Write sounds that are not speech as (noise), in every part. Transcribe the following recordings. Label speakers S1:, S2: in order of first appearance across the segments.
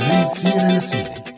S1: من سيرة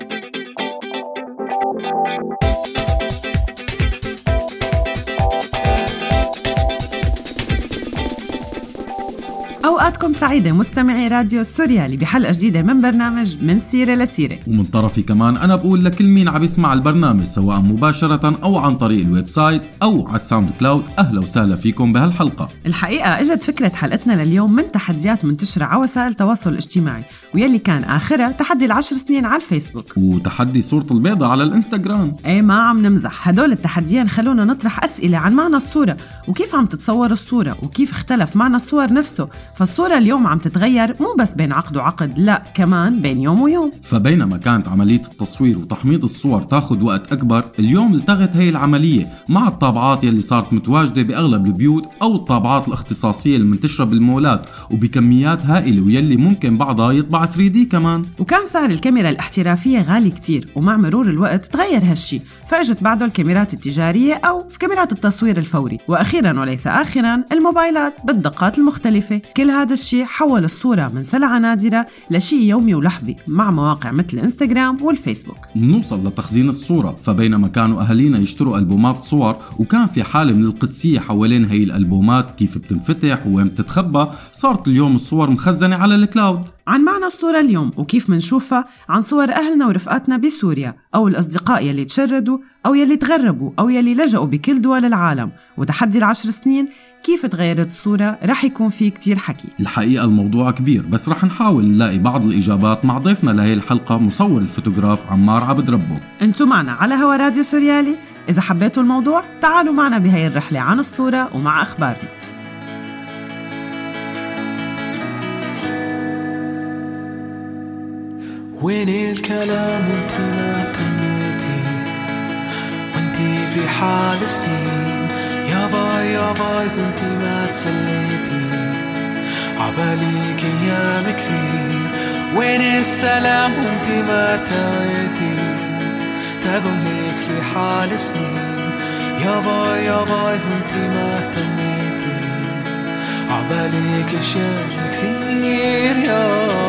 S2: أوقاتكم سعيدة مستمعي راديو سوريالي بحلقة جديدة من برنامج من سيرة لسيرة.
S3: ومن طرفي كمان أنا بقول لكل مين عم يسمع البرنامج سواء مباشرة أو عن طريق ال website أو على ال SoundCloud. أهلا وسهلا فيكم بهالحلقة.
S2: الحقيقة إجت فكرة حلقتنا لليوم من تحديات منتشرة على وسائل التواصل الاجتماعي ويلي كان آخرها تحدي العشر سنين على الفيسبوك.
S3: وتحدي صورة البيضة على الإنستغرام.
S2: إيه ما عم نمزح. هدول التحديين خلونا نطرح أسئلة عن معنى الصورة وكيف عم تتصور الصورة وكيف اختلف معنى الصور نفسه. فالصورة اليوم عم تتغير مو بس بين عقد وعقد لا كمان بين يوم ويوم.
S3: فبينما كانت عملية التصوير وتحميض الصور تاخد وقت أكبر اليوم التغت هي العملية مع الطابعات يلي صارت متواجدة بأغلب البيوت أو الطابعات الاختصاصية المنتشرة بالمولات وبكميات هائلة ويلي ممكن بعضها يطبع 3D كمان.
S2: وكان سعر الكاميرا الاحترافية غالي كتير ومع مرور الوقت تغير هالشي. فإجت بعده الكاميرات التجارية أو في كاميرات التصوير الفوري. وأخيرا وليس آخرا الموبايلات بالدقات المختلفة. كل هذا الشي حول الصورة من سلعة نادرة لشي يومي ولحظي مع مواقع مثل الانستغرام والفيسبوك.
S3: بنوصل لتخزين الصورة فبينما كانوا أهالينا يشتروا ألبومات صور وكان في حالة من القدسية حوالين هي الألبومات كيف بتنفتح وين بتتخبى صارت اليوم الصور مخزنة على ال cloud.
S2: عن معنى الصورة اليوم وكيف منشوفها؟ عن صور أهلنا ورفقاتنا بسوريا أو الأصدقاء يلي تشردوا أو يلي تغربوا أو يلي لجأوا بكل دول العالم. وتحدي العشر سنين كيف تغيرت الصورة؟ رح يكون في كتير حكي.
S3: الحقيقة الموضوع كبير بس رح نحاول نلاقي بعض الإجابات مع ضيفنا لهي الحلقة مصور الفوتوغراف عمار عبد ربه.
S2: انتو معنا على هوا راديو سوريالي. إذا حبيتوا الموضوع تعالوا معنا بهي الرحلة عن الصورة ومع أخبارنا.
S4: وين الكلام وانت ما تميتي؟ وانتي في حال سنين. يا باي يا باي ما تسليتي عباليك أيام كثير وين السلام وانتي ما ارتويتي تقول لك في حال سنين يا باي يا باي ما اهتميتي عباليك اشياء كثير يا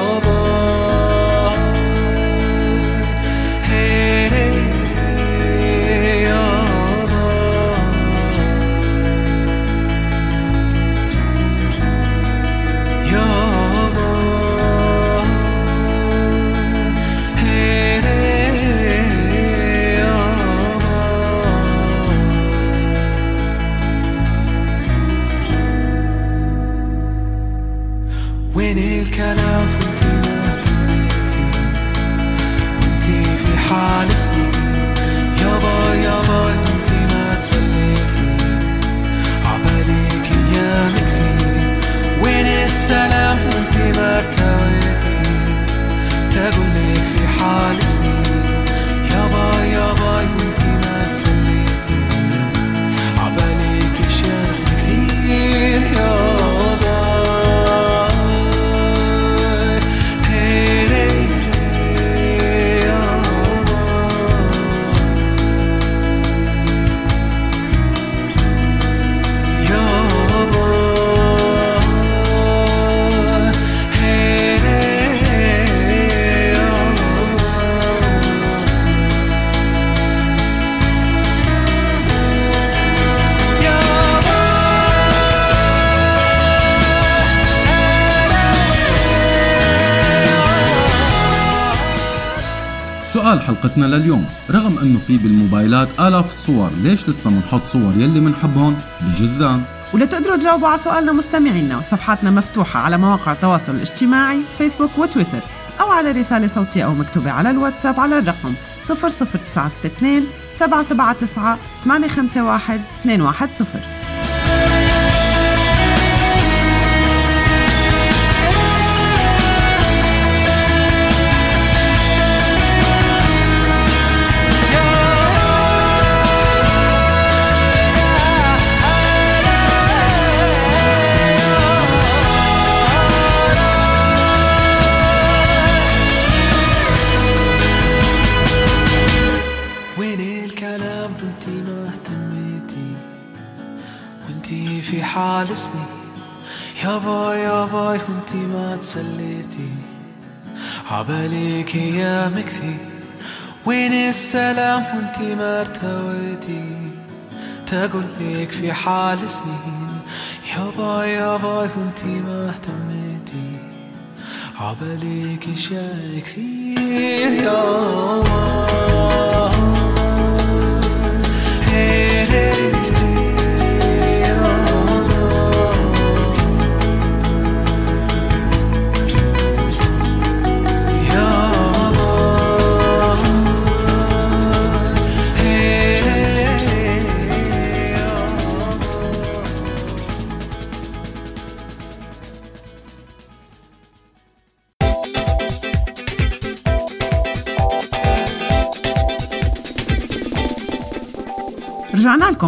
S4: وانتي
S3: حلقتنا لليوم. رغم انه في بالموبايلات آلاف الصور ليش لسه منحط صور يلي منحبهم؟ بالجزدان
S2: ولتقدروا تجاوبوا على سؤالنا مستمعينا صفحاتنا مفتوحة على مواقع التواصل الاجتماعي فيسبوك وتويتر أو على رسالة صوتية أو مكتوبة على الواتساب على الرقم 00962 779 851 210
S5: باي يا باي وانتي ما تسليتي. عباليك أيام كثير وين السلام؟ وانتي ما ارتويتي. تقول لك في حال سنين. يا باي يا باي وانتي ما اهتميتي. عباليك اشياء كثير يا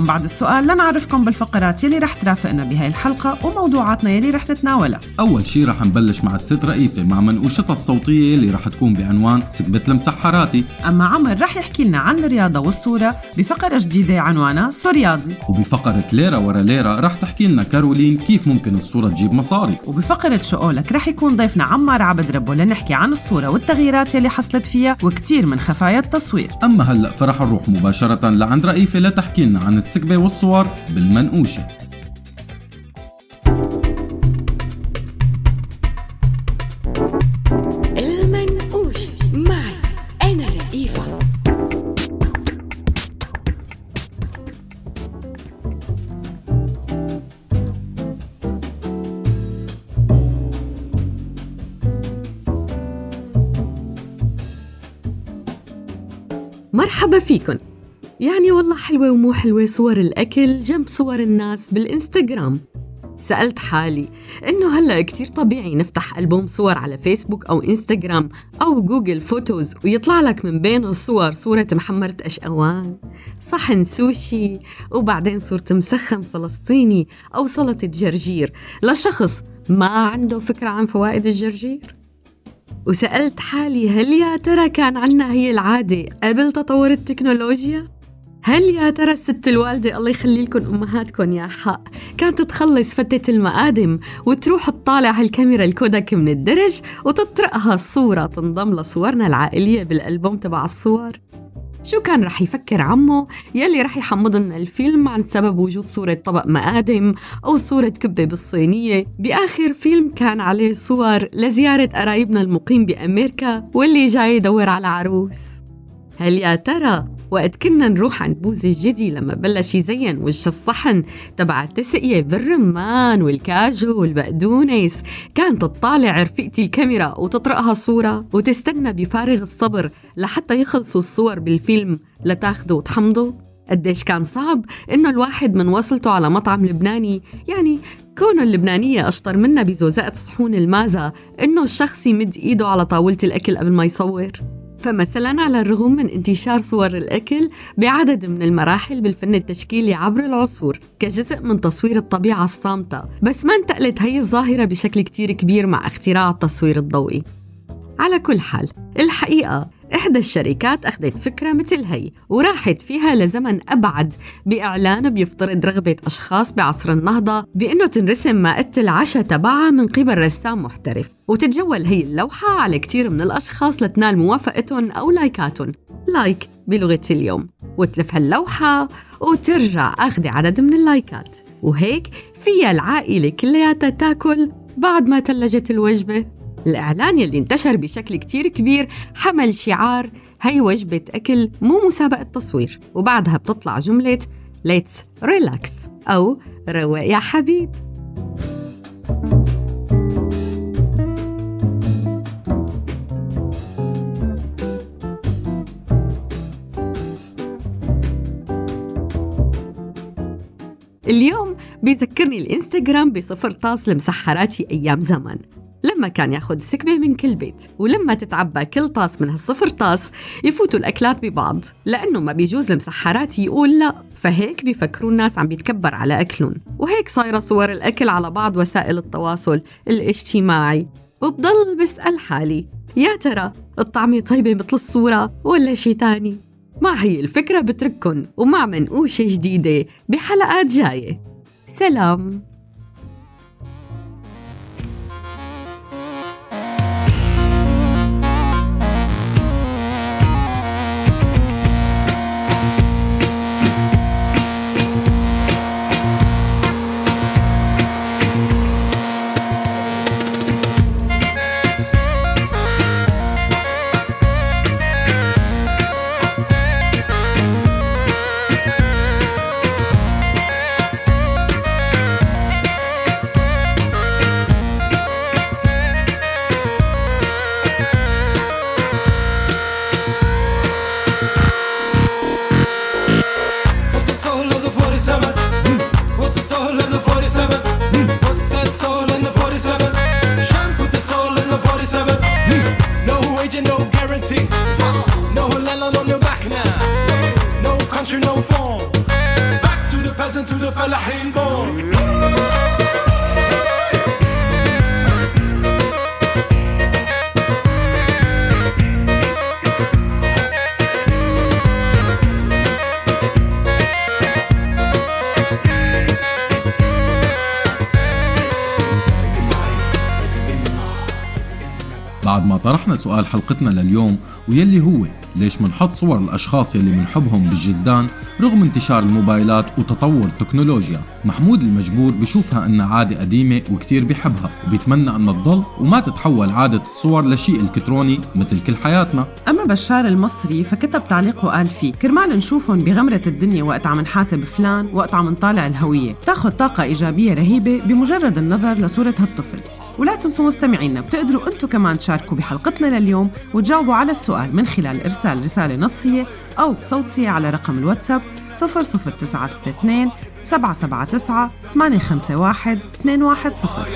S2: بعد السؤال لنعرفكم بالفقرات يلي رح ترافقنا بهاي الحلقة وموضوعاتنا يلي رح نتناولها.
S3: أول شي رح نبلش مع الست رئيفة مع منقوشتها الصوتية اللي رح تكون بعنوان سكبة المسحراتي
S2: أما عمر رح يحكي لنا عن الرياضة والصورة بفقرة جديدة عنوانها سورياضي
S3: وبفقرة ليرة ورا ليرة رح تحكي لنا كارولين كيف ممكن الصورة تجيب مصاري.
S2: وبفقرة شؤولك رح يكون ضيفنا عمار عبد ربو لنحكي عن الصورة والتغييرات يلي حصلت فيها وكتير من خفايا التصوير.
S3: أما هلأ فرح نروح مباشرة لعند رئيفة لتحكي لنا عن السكبة والصور بالمنقوشة.
S6: المنقوش معي أنا رئيفة مرحبا فيكن. يعني والله حلوة ومو حلوة صور الأكل جنب صور الناس بالإنستغرام. سألت حالي إنه هلأ كتير طبيعي نفتح ألبوم صور على فيسبوك أو إنستغرام أو Google Photos ويطلع لك من بين الصور صورة محمرة أشقوان صحن سوشي وبعدين صورة مسخن فلسطيني أو سلطة جرجير. لشخص ما عنده فكرة عن فوائد الجرجير. وسألت حالي هل يا ترى كان عنا هي العادة قبل تطور التكنولوجيا؟ هل يا ترى الست الوالدة الله يخلي لكم أمهاتكم يا حق كانت تخلص فتة المقادم وتروح تطالع هالكاميرا الكودك من الدرج وتطرقها الصورة تنضم لصورنا العائلية بالألبوم تبع الصور. شو كان رح يفكر عمو؟ يلي رح يحمض لنا الفيلم عن سبب وجود صورة طبق مقادم أو صورة كبة بالصينية. بآخر فيلم كان عليه صور لزيارة قرايبنا المقيم بأمريكا واللي جاي يدور على عروس. هل يا ترى وقت كنا نروح عند بوز الجدي لما بلش يزين وش الصحن تبع التسقية بالرمان والكاجو والبقدونس. كانت تطالع رفيقتي الكاميرا وتطرقها صورة وتستنى بفارغ الصبر لحتى يخلصوا الصور بالفيلم لتاخده وتحمضه قديش كان صعب إنه الواحد من وصلته على مطعم لبناني يعني كونه اللبنانية أشطر منا بزوزقة صحون المازا إنه الشخص يمد إيده على طاولة الأكل قبل ما يصور. فمثلا على الرغم من انتشار صور الأكل بعدد من المراحل بالفن التشكيلي عبر العصور كجزء من تصوير الطبيعة الصامتة. بس ما انتقلت هي الظاهرة بشكل كتير كبير مع اختراع التصوير الضوئي. على كل حال الحقيقة إحدى الشركات أخذت فكرة مثل هي وراحت فيها لزمن أبعد بإعلان بيفترض رغبة أشخاص بعصر النهضة بأنه تنرسم مائدة العشاء تبعها من قبل رسام محترف. وتتجول هي اللوحة على كتير من الأشخاص لتنال موافقتهم أو لايكاتهم. like بلغة اليوم. وتلف هاللوحة وترجع أخذ عدد من اللايكات. وهيك فيها العائلة كلياتها تاكل بعد ما تلجت الوجبة. الإعلان يلي انتشر بشكل كتير كبير حمل شعار هي وجبة أكل مو مسابقة تصوير وبعدها بتطلع جملة let's relax أو رواق يا حبيب اليوم بيذكرني الإنستغرام بصفر طاس لمسحراتي أيام زمان لما كان ياخد سكبة من كل بيت ولما تتعبى كل طاس من هالصفر طاس يفوتوا الأكلات ببعض. لأنه ما بيجوز لمسحراتي يقول لا. فهيك بيفكروا الناس عم بيتكبر على أكلهم. وهيك صايرة صور الأكل على بعض وسائل التواصل الاجتماعي. وبضل بسأل حالي يا ترى الطعمة طيبة مثل الصورة ولا شي تاني؟ مع هي الفكرة بترككن؟ ومع منقوشة جديدة بحلقات جاية. سلام.
S3: سؤال حلقتنا لليوم ويلي هو ليش منحط صور الأشخاص يلي منحبهم بالجزدان رغم انتشار الموبايلات وتطور التكنولوجيا محمود المجبور بشوفها إنها عادة قديمة وكتير بيحبها وبيتمنى إنها تضل وما تتحول عادة الصور لشيء إلكتروني مثل كل حياتنا.
S2: أما بشار المصري فكتب تعليق وقال فيه كرمال نشوفهم بغمرة الدنيا وقت عم نحاسب فلان وقت عم نطالع الهوية. تاخد طاقة إيجابية رهيبة بمجرد النظر لصورة هالطفل. ولا تنسوا مستمعينا بتقدروا أنتم كمان تشاركوا بحلقتنا لليوم وتجاوبوا على السؤال من خلال إرسال رسالة نصية أو صوتيه على رقم الواتساب 00962 779 851 210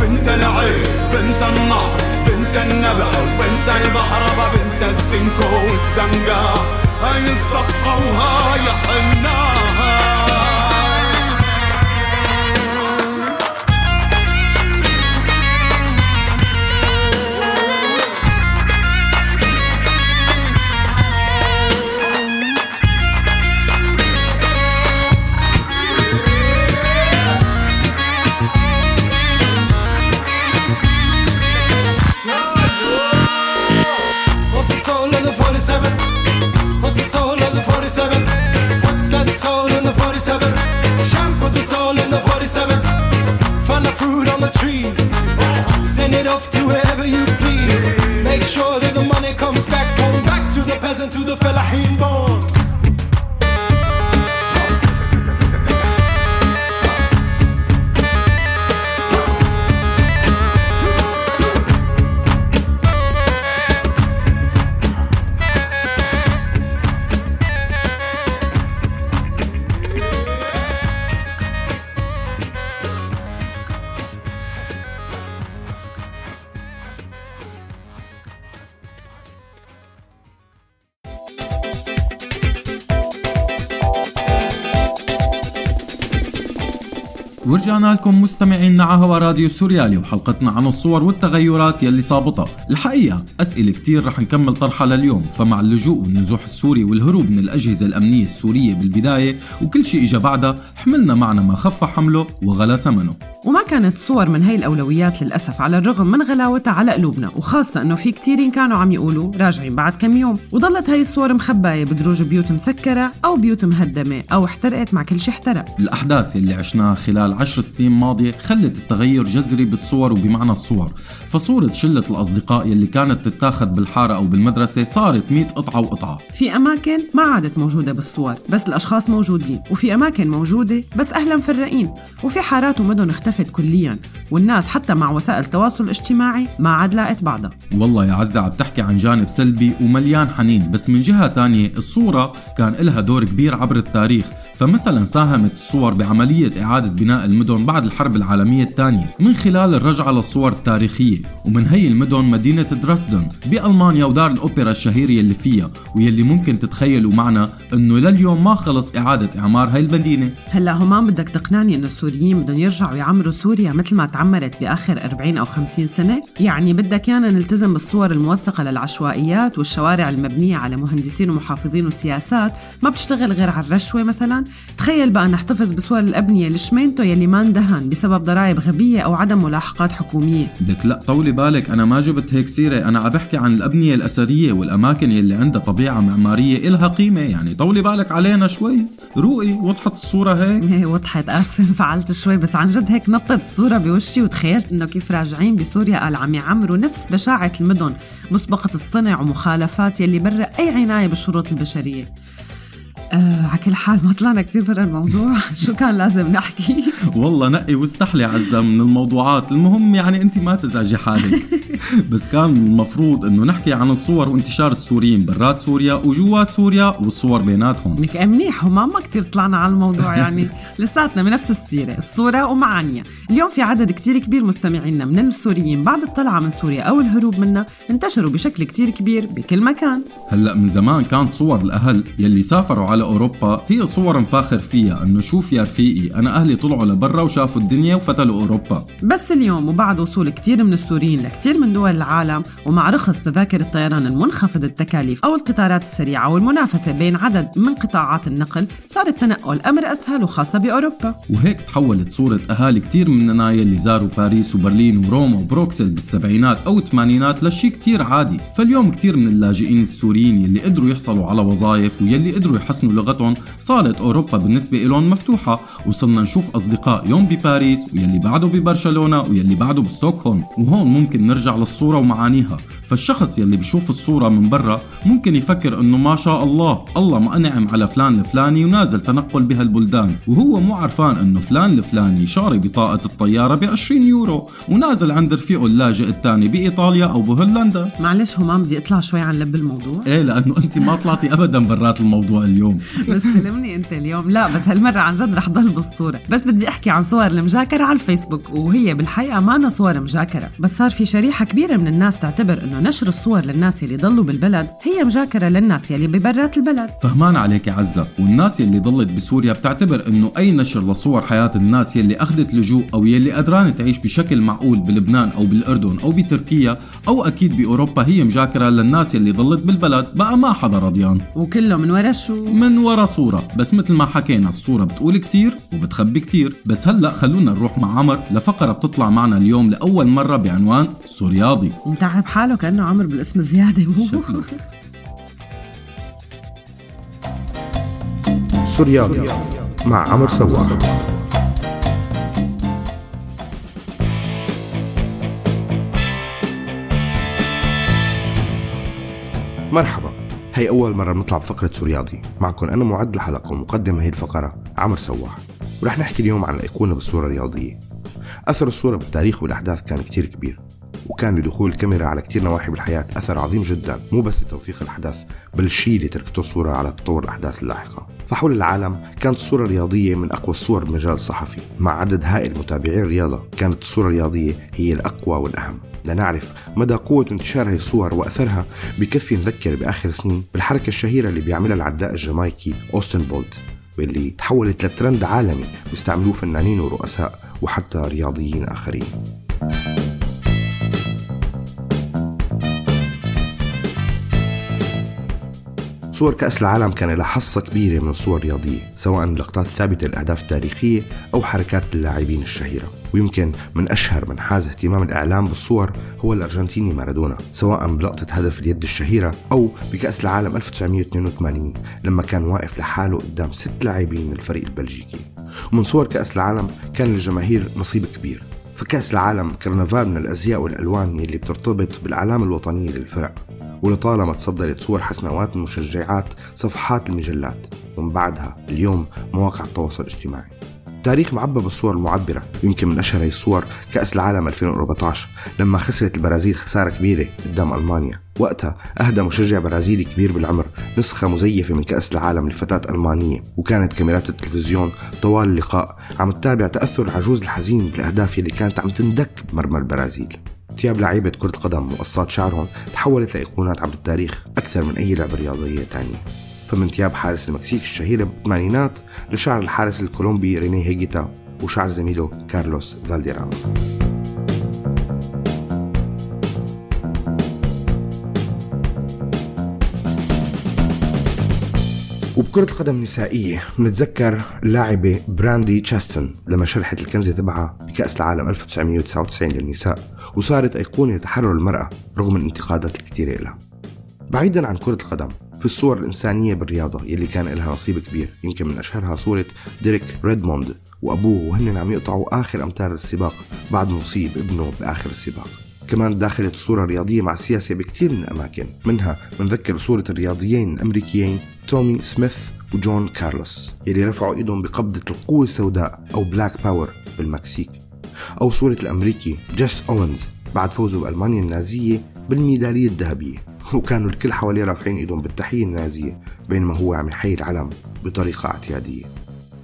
S4: بنت العين بنت النار بنت النبع بنت البحر بنت السنكو والسنقا هاي الصفقة وهاي حناها
S3: ورجعنا لكم مستمعينا على هوا راديو سوريالي وحلقتنا عن الصور والتغيرات يلي صابتها. الحقيقة أسئلة كتير رح نكمل طرحها لليوم فمع اللجوء والنزوح السوري والهروب من الأجهزة الأمنية السورية بالبداية وكل شيء إجا بعدها حملنا معنا ما خف حمله وغلا ثمنه.
S2: وما كانت الصور من هي الأولويات للأسف على الرغم من غلاوتها على قلوبنا وخاصة أنه في كتيرين كانوا عم يقولوا راجعين بعد كم يوم. وضلت هاي الصور مخباية بدروج بيوت مسكرة أو بيوت مهدمة أو احترقت مع كل شي احترق.
S3: الأحداث يلي عشناها خلال عشر سنين ماضية خلت التغير جذري بالصور وبمعنى الصور. فصورة شلة الأصدقاء يلي كانت تتاخد بالحارة أو بالمدرسة صارت 100 قطعة وقطعة.
S2: في أماكن ما عادت موجودة بالصور بس الأشخاص موجودين. وفي أماكن موجودة بس أهلا مفرقين وفي حارات ومدن اختفت كليا والناس حتى مع وسائل التواصل الاجتماعي ما عاد لاقت بعضها.
S3: والله يا عزة عم تحكي عن جانب سلبي ومليان حنين بس من جهة تانية الصورة كان إلها دور كبير عبر التاريخ. فمثلا ساهمت الصور بعملية إعادة بناء المدن بعد الحرب العالمية الثانية من خلال الرجعة للصور التاريخية ومن هي المدن مدينة دراسدن بألمانيا ودار الأوبرا الشهيرة يلي فيها ويلي ممكن تتخيلوا معنا أنه لليوم ما خلص إعادة إعمار هاي المدينة
S2: هلأ همان بدك تقنعني إنه السوريين بدهم يرجعوا يعمروا سوريا مثل ما تعمرت بآخر 40 أو 50 سنة؟ يعني بدك يانا نلتزم بالصور الموثقة للعشوائيات والشوارع المبنية على مهندسين ومحافظين وسياسات ما بتشتغل غير على الرشوة مثلا؟ تخيل بقى نحتفظ بصور الأبنية لشمينتو يلي ما اندهن بسبب ضرائب غبية أو عدم ملاحقات حكومية.
S3: بدك لا طولي بالك أنا ما جبت هيك سيرة أنا عم بحكي عن الأبنية الأثرية والأماكن يلي عندها طبيعة معمارية إلها قيمة يعني طولي بالك علينا شوي. روقي وضحت الصورة هيك؟
S2: إيه (laughs) وضحت آسفة انفعلت شوي بس عن جد هيك نطت الصورة بوشي وتخيلت إنه كيف راجعين بسوريا قال عم يعمروا نفس بشاعة المدن مسبقة الصنع ومخالفات يلي برا أي عناية بالشروط البشرية. آه على كل حال ما طلعنا كتير برا الموضوع. (laughs) شو كان لازم نحكي؟
S3: والله نقي واستحلي عزة من الموضوعات. المهم يعني أنت ما تزعجي حالك. (laughs) بس كان المفروض إنه نحكي عن الصور وانتشار السوريين برات سوريا وجوات سوريا والصور بيناتهم.
S2: لك منيح. وما ما كتير طلعنا على الموضوع يعني. (laughs) لساتنا بنفس السيرة. الصورة ومعانيها. اليوم في عدد كتير كبير مستمعينا من السوريين. بعد الطلعة من سوريا أو الهروب منها انتشروا بشكل كتير كبير بكل مكان.
S3: هلأ من زمان كانت صور الأهل يلي سافروا على على أوروبا هي صور مفاخر فيها أنه شوف يا رفيقي أنا أهلي طلعوا لبرا وشافوا الدنيا وفتلوا أوروبا.
S2: بس اليوم وبعد وصول كتير من السوريين لكتير من دول العالم ومع رخص تذاكر الطيران المنخفض التكاليف أو القطارات السريعة والمنافسة بين عدد من قطاعات النقل صار التنقل أمر أسهل وخاصة بأوروبا.
S3: وهيك تحولت صورة أهالي كتير مننا يلي زاروا باريس وبرلين وروما وبروكسل بالسبعينات أو الثمانينات لشي كتير عادي. فاليوم كتير من اللاجئين السوريين يلي قدروا يحصلوا على وظائف ويلي قدروا يحسنوا لغتهم صارت أوروبا بالنسبة لهم مفتوحة. وصلنا نشوف أصدقاء يوم بباريس ويلي بعده ببرشلونة ويلي بعده بستوكهولم. وهون ممكن نرجع للصورة ومعانيها. فالشخص يلي بشوف الصورة من برا ممكن يفكر إنه ما شاء الله الله ما أنعم على فلان الفلاني ونازل تنقل بهالبلدان. وهو مو عرفان إنه فلان الفلاني شاري بطاقة الطيارة ب 20 يورو ونازل عند رفيقه اللاجئ الثاني بإيطاليا أو بهولندا.
S2: معلش هو ما بدي أطلع شوي عن لب الموضوع؟
S3: إيه لأنه انت ما طلعتي ابدا برات الموضوع اليوم.
S2: بس سلمني انت اليوم. لا بس هالمرة عن جد رح ضل بالصورة. بس بدي احكي عن صور المجاكرة على الفيسبوك وهي بالحقيقة ما صور مجاكرة. بس صار في شريحة كبيرة من الناس تعتبر إنه نشر الصور للناس يلي ضلوا بالبلد هي مجاكرة للناس يلي ببرات البلد.
S3: فهمان عليك يا عزة. والناس يلي ضلت بسوريا بتعتبر إنه أي نشر لصور حياة الناس يلي أخذت لجوء أو يلي قدران تعيش بشكل معقول بلبنان أو بالأردن أو بتركيا أو أكيد بأوروبا هي مجاكرة للناس يلي ضلت بالبلد. بقى ما حدا رضيان
S2: وكله من ورا شو؟
S3: من ورا صورة. بس مثل ما حكينا الصورة بتقول كتير وبتخبي كتير. بس هلأ خلونا نروح مع عمر لفقرة بتطلع معنا اليوم لأول مرة بعنوان سورياضي
S2: متعب حاله كأنه عمر بالاسم زيادة. (laughs)
S3: شكله.
S7: سوريالي مع عمر سواح مرحبا. هي أول مرة بنطلع بفقرة سورياضي. معكم أنا معد الحلقة ومقدم هي الفقرة عمر سواح. ورح نحكي اليوم عن الأيقونة بالصورة الرياضية. أثر الصورة بالتاريخ والأحداث كان كتير كبير وكان لدخول الكاميرا على كتير نواحي بالحياة أثر عظيم جدا مو بس لتوثيق الأحداث بل الشيء اللي تركته الصورة على تطور الأحداث اللاحقة. فحول العالم كانت الصورة الرياضية من أقوى الصور بالمجال الصحفي مع عدد هائل متابعي الرياضة كانت الصورة الرياضية هي الأقوى والأهم. لنعرف مدى قوة انتشار هذه الصور وأثرها بكفي نذكر بآخر سنين بالحركة الشهيرة اللي بيعملها العداء الجامايكي أوستن بولت واللي تحولت لترند عالمي بيستعملوه فنانين ورؤساء وحتى رياضيين آخرين. صور كأس العالم كان لها حصة كبيرة من الصور الرياضية سواء لقطات ثابتة الأهداف التاريخية أو حركات اللاعبين الشهيرة. ويمكن من أشهر من حاز اهتمام الإعلام بالصور هو الأرجنتيني مارادونا سواء بلقطة هدف اليد الشهيرة أو بكأس العالم 1982 لما كان واقف لحاله قدام ست لاعبين الفريق البلجيكي. ومن صور كأس العالم كان للجماهير نصيب كبير. فكأس العالم كرنفال من الأزياء والألوان اللي بترتبط بالأعلام الوطنية للفرق ولطالما تصدرت صور حسنوات المشجعات صفحات المجلات ومن بعدها اليوم مواقع التواصل الاجتماعي. تاريخ معبى بالصور المعبرة يمكن من أشهر هي الصور كأس العالم 2014 لما خسرت البرازيل خسارة كبيرة قدام ألمانيا. وقتها أهدى مشجع برازيلي كبير بالعمر نسخة مزيفة من كأس العالم لفتاة ألمانية وكانت كاميرات التلفزيون طوال اللقاء عم تتابع تأثر العجوز الحزين بالأهداف اللي كانت عم تندك بمرمى البرازيل. ثياب لعيبة كرة قدم وقصات شعرهم تحولت لأيقونات عبر التاريخ أكثر من أي لعبة رياضية تانية. فمن ثياب حارس المكسيك الشهيرة بالثمانينات لشعر الحارس الكولومبي ريني هيجيتا وشعر زميله كارلوس فالديراما وبكرة القدم النسائية بنتذكر اللاعبة براندي تشاستن لما شرحت الكنزة تبعها بكأس العالم 1999 للنساء وصارت أيقونة لتحرر المرأة رغم الانتقادات الكثيرة لها بعيدا عن كرة القدم في الصور الإنسانية بالرياضة يلي كان لها نصيب كبير يمكن من أشهرها صورة ديريك ريدموند وأبوه وهن عم يقطعوا آخر أمتار السباق بعد مصيب ابنه بآخر السباق. كمان داخلت الصورة الرياضية مع السياسة بكثير من الأماكن منها بنذكر صورة الرياضيين الأمريكيين تومي سميث وجون كارلوس يلي رفعوا إيدهم بقبضة القوة السوداء أو black power بالمكسيك. أو صورة الأمريكي جيس أوينز بعد فوزه بألمانيا النازية بالميدالية الذهبية. (laughs) وكانوا الكل حواليه رافعين إيدهم بالتحية النازية بينما هو عم يحيي العلم بطريقة اعتيادية.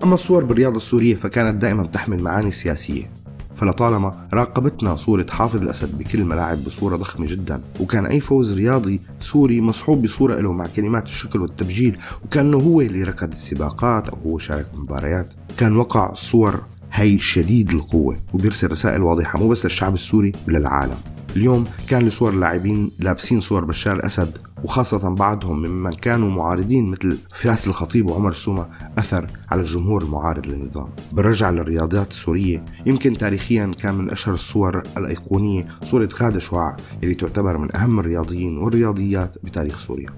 S7: أما الصور بالرياضة السورية فكانت دائما تحمل معاني سياسية فلطالما راقبتنا صورة حافظ الأسد بكل الملاعب بصورة ضخمة جدا وكان أي فوز رياضي سوري مصحوب بصورة له مع كلمات الشكر والتبجيل وكأنه هو اللي ركض السباقات أو هو شارك بالمباريات كان وقع صور هي شديد القوة وبيرسل رسائل واضحة مو بس للشعب السوري وللعالم. اليوم كان لصور اللاعبين لابسين صور بشار الأسد وخاصة بعضهم ممن كانوا معارضين مثل فراس الخطيب وعمر سومة أثر على الجمهور المعارض للنظام. بالرجعة للرياضيات السورية يمكن تاريخيا كان من أشهر الصور الأيقونية صورة غادة شعاع اللي تعتبر من أهم الرياضيين والرياضيات بتاريخ سوريا.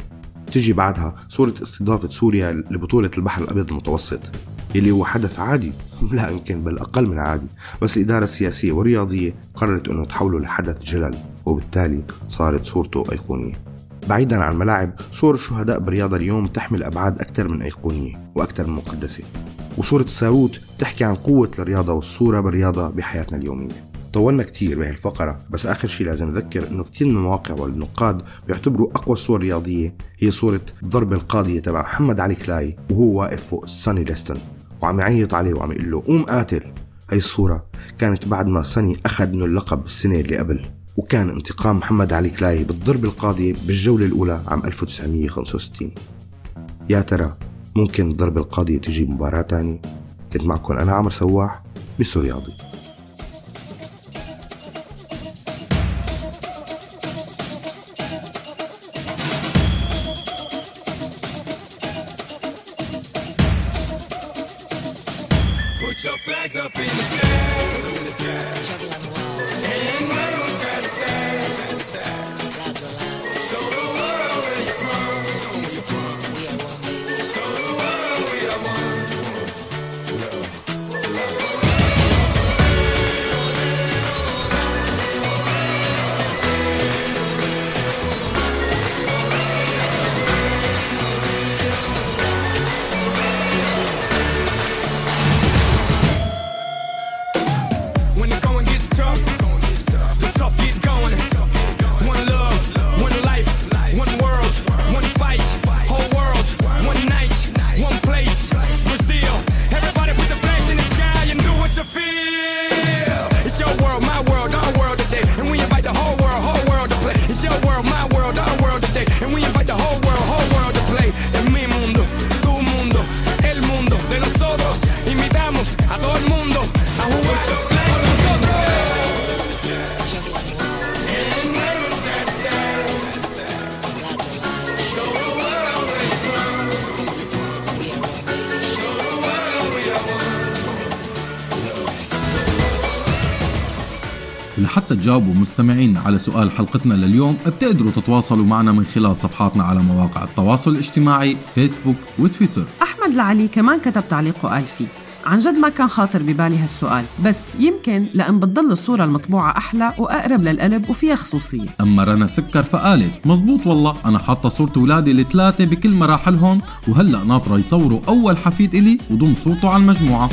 S7: تجي بعدها صورة استضافة سوريا لبطولة البحر الأبيض المتوسط يلي هو حدث عادي (laughs) لا يمكن بل أقل من عادي. بس الإدارة السياسية والرياضية قررت أنه تحوله لحدث جلل وبالتالي صارت صورته أيقونية. بعيدا عن الملاعب صور الشهداء بالرياضة اليوم تحمل أبعاد أكثر من أيقونية وأكثر من مقدسة. وصورة ساروت تحكي عن قوة الرياضة والصورة بالرياضة بحياتنا اليومية. طولنا كتير بهي الفقرة بس آخر شيء لازم نذكر إنه كتير من المواقع والنقاد بيعتبروا أقوى الصور الرياضية هي صورة الضربة القاضية تبع محمد علي كلاي وهو واقف فوق ساني ليستون وعم يعيط عليه وعم يقول له قوم قاتل. هي الصورة كانت بعد ما ساني أخذ منه اللقب السنة اللي قبل وكان انتقام محمد علي كلاي بالضربة القاضية بالجولة الأولى عام 1965 يا ترى ممكن الضربة القاضية تجي مباراة تانية كنت معكم أنا عمر سواح بسو
S3: تجاوبوا مستمعين على سؤال حلقتنا لليوم بتقدروا تتواصلوا معنا من خلال صفحاتنا على مواقع التواصل الاجتماعي فيسبوك وتويتر.
S2: أحمد العلي كمان كتب تعليق وقال فيه عن جد ما كان خاطر ببالي هالسؤال بس يمكن لأن بتضل الصورة المطبوعة أحلى وأقرب للقلب وفيها خصوصية.
S3: أما رنا سكر فقالت مزبوط والله أنا حاطة صورة ولادي الثلاثة بكل مراحلهم وهلأ ناطرة يصوروا أول حفيد إلي وضم صورته على المجموعة.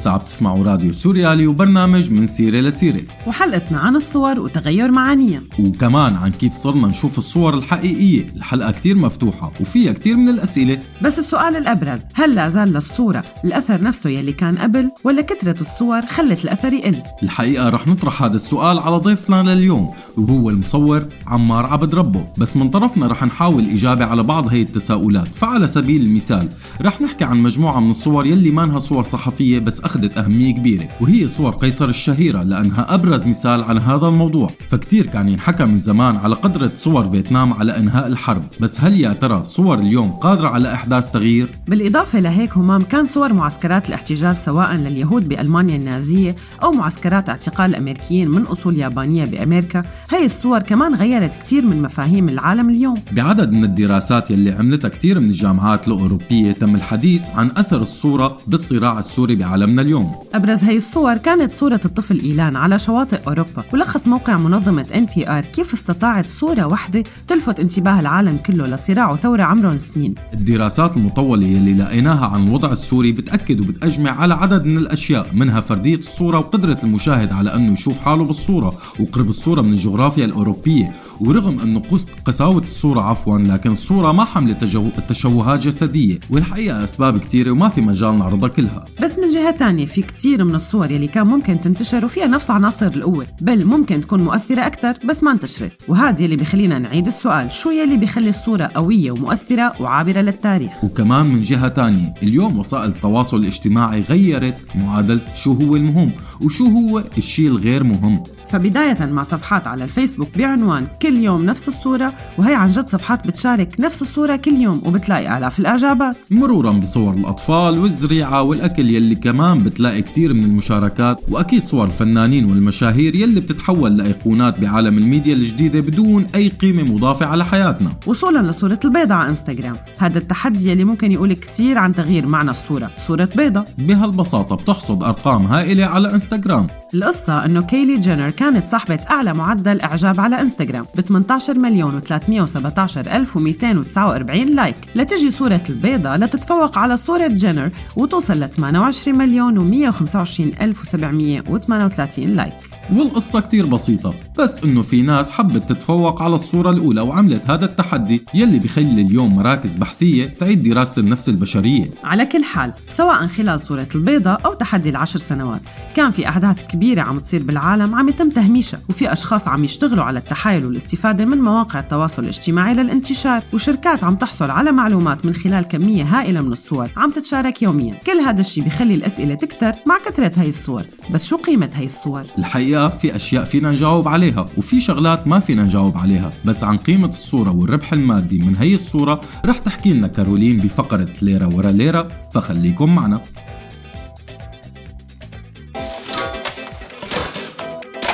S3: لسه عم تسمعوا راديو سوريالي وبرنامج من سيرة لسيرة.
S2: وحلقتنا عن الصور وتغير معانيها.
S3: وكمان عن كيف صرنا نشوف الصور الحقيقية. الحلقة كتير مفتوحة وفيها كتير من الأسئلة.
S2: بس السؤال الأبرز هل لا زال للصورة الأثر نفسه يلي كان قبل ولا كثرة الصور خلت الأثر يقل؟
S3: الحقيقة رح نطرح هذا السؤال على ضيفنا لليوم وهو المصور عمار عبد ربه. بس من طرفنا رح نحاول إجابة على بعض هي التساؤلات. فعلى سبيل المثال رح نحكي عن مجموعة من الصور يلي مانها صور صحفية بس أخذت أهمية كبيرة وهي صور قيصر الشهيرة لأنها أبرز مثال عن هذا الموضوع. فكتير كان ينحكى من زمان على قدرة صور فيتنام على إنهاء الحرب. بس هل يا ترى صور اليوم قادرة على إحداث تغيير؟
S2: بالإضافة لهيك همام كان صور معسكرات الاحتجاز سواء لليهود بألمانيا النازية أو معسكرات اعتقال الأمريكيين من أصول يابانية بأمريكا هي الصور كمان غيرت كتير من مفاهيم العالم اليوم.
S3: بعدد من الدراسات يلي عملتها كتير من الجامعات الأوروبية تم الحديث عن أثر الصورة بالصراع السوري بعالمنا. اليوم.
S2: أبرز هي الصور كانت صورة الطفل إيلان على شواطئ أوروبا ولخص موقع منظمة NPR كيف استطاعت صورة واحدة تلفت انتباه العالم كله لصراع وثورة عمرهم سنين.
S3: الدراسات المطولة يلي لقيناها عن الوضع السوري بتأكد وبتأجمع على عدد من الأشياء منها فردية الصورة وقدرة المشاهد على أنه يشوف حاله بالصورة وقرب الصورة من الجغرافيا الأوروبية. ورغم قس- قساوة الصورة عفوا لكن الصورة ما حملت تشوهات جسدية والحقيقة أسباب كتيرة وما في مجال نعرضها كلها.
S2: بس من جهة تانية في كتير من الصور يلي كان ممكن تنتشر وفيها نفس عناصر القوة بل ممكن تكون مؤثرة أكثر بس ما انتشرت. وهذا يلي بخلينا نعيد السؤال شو يلي بيخلي الصورة قوية ومؤثرة وعابرة للتاريخ؟
S3: وكمان من جهة تانية اليوم وسائل التواصل الاجتماعي غيرت معادلة شو هو المهم وشو هو الشيء الغير مهم.
S2: فبداية مع صفحات على الفيسبوك بعنوان كل يوم نفس الصورة وهي عن جد صفحات بتشارك نفس الصورة كل يوم وبتلاقي آلاف الإعجابات.
S3: مرورا بصور الأطفال والزريعة والأكل يلي كمان بتلاقي كتير من المشاركات وأكيد صور الفنانين والمشاهير يلي بتتحول لأيقونات بعالم الميديا الجديدة بدون أي قيمة مضافة على حياتنا.
S2: وصولا لصورة البيضة على إنستغرام. هذا التحدي يلي ممكن يقول كتير عن تغيير معنى الصورة. صورة بيضة.
S3: بهالبساطة بتحصد أرقام هائلة على إنستغرام.
S2: القصة إنه كيلي جينر كانت صاحبة أعلى معدل إعجاب على إنستغرام ب 18 مليون و317 ألف و249 like. لتجي صورة البيضة لتتفوق على صورة جينر وتوصل ل 28 مليون و125 ألف و738 like.
S3: والقصة كتير بسيطة بس إنه في ناس حبت تتفوق على الصورة الأولى وعملت هذا التحدي يلي بخلي اليوم مراكز بحثية تعيد دراسة النفس البشرية.
S2: على كل حال سواء خلال صورة البيضة أو تحدي العشر سنوات كان في أحداث كبيرة عم تصير بالعالم عم يتم تهميشها وفي أشخاص عم يشتغلوا على التحايل والاستفادة من مواقع التواصل الاجتماعي للانتشار وشركات عم تحصل على معلومات من خلال كمية هائلة من الصور عم تتشارك يوميا. كل هذا الشيء بخلي الأسئلة تكتر مع كثرة هي الصور. بس شو قيمة هي الصور؟
S3: الحقيقة في أشياء فينا نجاوب عليها وفي شغلات ما فينا نجاوب عليها. بس عن قيمة الصورة والربح المادي من هي الصورة رح تحكي لنا كارولين بفقرة ليرة ورا ليرة فخليكم معنا.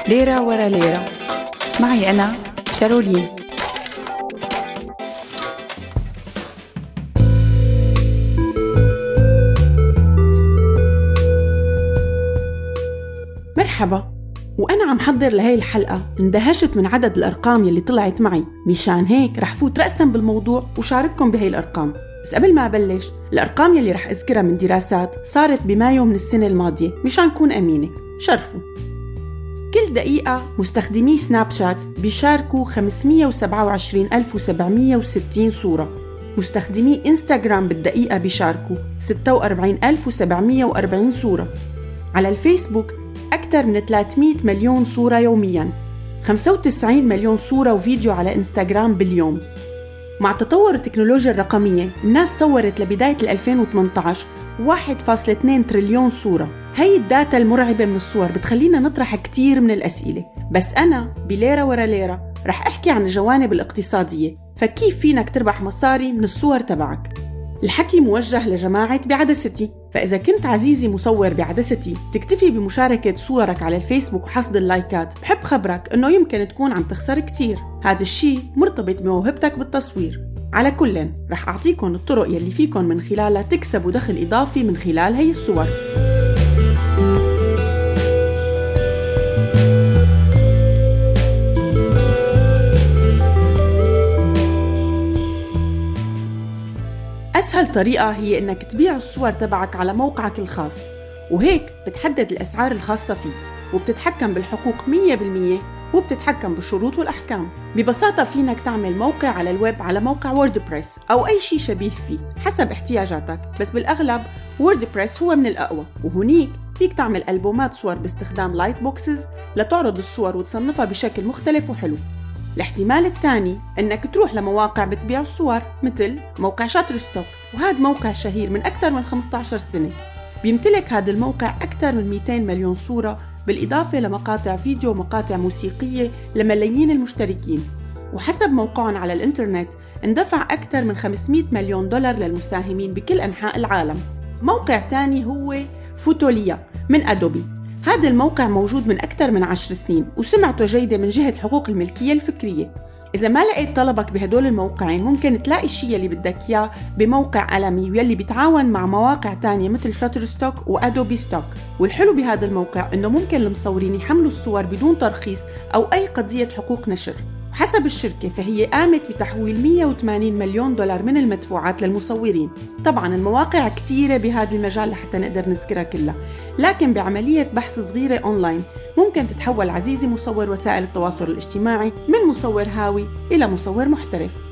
S8: ليرة ورا ليرة. معي أنا كارولين. مرحبا. وأنا عم حضر لهي الحلقة اندهشت من عدد الأرقام يلي طلعت معي. مشان هيك رح فوت رأسا بالموضوع وشارككم بهي الأرقام. بس قبل ما أبلش الأرقام يلي رح أذكرها من دراسات صارت بمايو من السنة الماضية مشان كون أمينة. شرفوا. كل دقيقة مستخدمي سناب شات بيشاركوا 527760 صورة. مستخدمي إنستغرام بالدقيقة بيشاركوا 46740 صورة. على الفيسبوك أكثر من 300 مليون صورة يومياً. 95 مليون صورة وفيديو على إنستغرام باليوم. مع تطور التكنولوجيا الرقمية الناس صورت لبداية 2018 1.2 تريليون صورة. هي ال data المرعبة من الصور بتخلينا نطرح كتير من الأسئلة. بس أنا بليرة ورا ليرة رح أحكي عن الجوانب الاقتصادية فكيف فينك تربح مصاري من الصور تبعك؟ الحكي موجه لجماعة بعدستي فإذا كنت عزيزي مصور بعدستي تكتفي بمشاركة صورك على الفيسبوك وحصد اللايكات. بحب خبرك أنه يمكن تكون عم تخسر كتير. هذا الشيء مرتبط بموهبتك بالتصوير. على كل رح أعطيكم الطرق يلي فيكن من خلالها تكسبوا دخل إضافي من خلال هي الصور. أسهل طريقة هي إنك تبيع الصور تبعك على موقعك الخاص وهيك بتحدد الأسعار الخاصة فيه وبتتحكم بالحقوق 100% وبتتحكم بالشروط والأحكام. ببساطة فينك تعمل موقع على الويب على موقع ووردبريس أو أي شيء شبيه فيه حسب احتياجاتك بس بالأغلب ووردبريس هو من الأقوى. وهنيك فيك تعمل ألبومات صور باستخدام lightboxes لتعرض الصور وتصنفها بشكل مختلف وحلو. الاحتمال الثاني إنك تروح لمواقع بتبيع الصور مثل موقع شاتر ستوك وهذا موقع شهير من أكثر من 15 سنة. بيمتلك هذا الموقع أكثر من 200 مليون صورة بالإضافة لمقاطع فيديو ومقاطع موسيقية لملايين المشتركين. وحسب موقعهم على الإنترنت اندفع أكثر من 500 مليون دولار للمساهمين بكل أنحاء العالم. موقع تاني هو فوتوليا من أدوبي. هذا الموقع موجود من أكثر من عشر سنين وسمعته جيدة من جهة حقوق الملكية الفكرية. إذا ما لقيت طلبك بهدول الموقعين ممكن تلاقي الشيء اللي بدك إياه بموقع عالمي واللي بيتعاون مع مواقع تانية مثل شاتر ستوك وأدوبي ستوك والحلو بهذا الموقع إنه ممكن المصورين يحملوا الصور بدون ترخيص أو أي قضية حقوق نشر. حسب الشركة فهي قامت بتحويل 180 مليون دولار من المدفوعات للمصورين. طبعا المواقع كتيرة بهذا المجال لحتى نقدر نذكرها كلها. لكن بعملية بحث صغيرة أونلاين ممكن تتحول عزيزي مصور وسائل التواصل الاجتماعي من مصور هاوي إلى مصور محترف.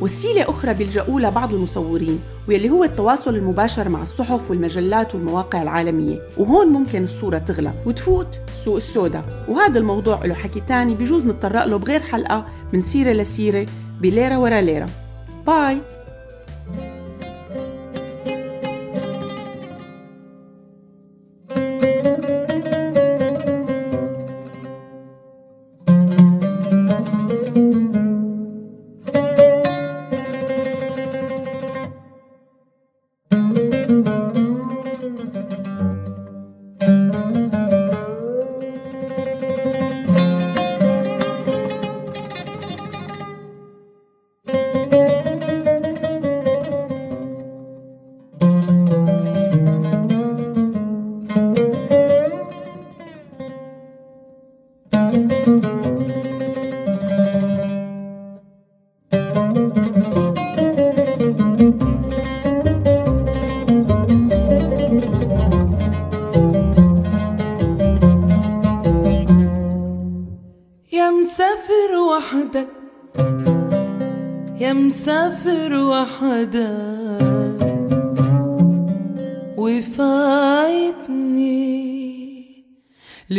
S8: وسيلة أخرى بيلجأوا لها بعض المصورين واللي هو التواصل المباشر مع الصحف والمجلات والمواقع العالمية. وهون ممكن الصورة تغلى وتفوت سوق السودا وهذا الموضوع له حكي تاني بجوز نتطرق له بغير حلقة من سيرة لسيرة بليرة ورا ليرة. باي.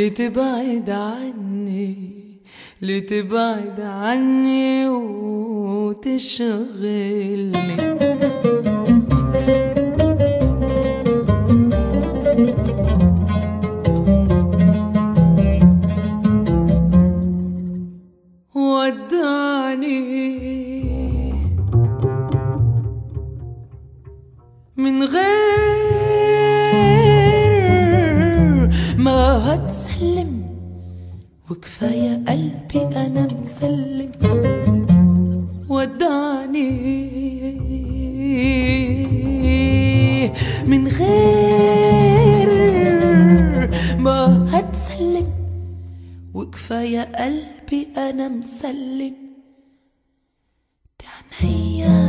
S5: لتبعد عني لتبعد عني وتشغلني. وكفاية قلبي أنا مسلم. ودعني من غير ما هتسلم. وكفاية قلبي أنا مسلم. دموعها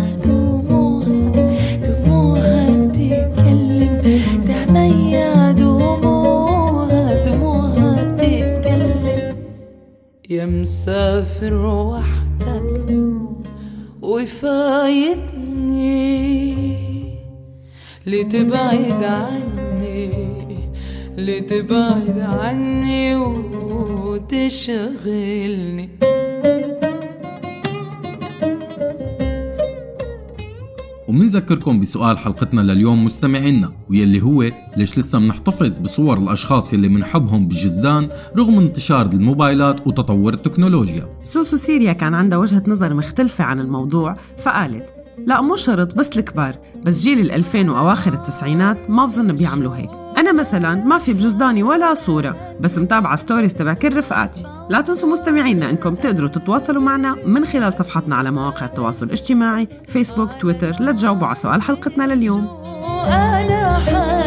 S5: يا مسافر وحدك وفايتني لتبعد عني؟ لتبعد عني وتشغلني؟
S3: ومنذكركم بسؤال حلقتنا لليوم مستمعينا ويلي هو ليش لسه منحتفظ بصور الأشخاص يلي منحبهم بالجزدان رغم انتشار الموبايلات وتطور التكنولوجيا؟
S2: سوسو سيريا كان عندها وجهة نظر مختلفة عن الموضوع فقالت لا مو شرط بس الكبار بس جيل الألفين وأواخر التسعينات ما بظن بيعملوا هيك. أنا مثلا ما في بجزداني ولا صورة بس متابعة stories تبع كل رفقاتي لا تنسوا مستمعينا أنكم تقدروا تتواصلوا معنا من خلال صفحتنا على مواقع التواصل الاجتماعي فيسبوك تويتر. لتجاوبوا على سؤال حلقتنا لليوم.
S5: وأنا حزن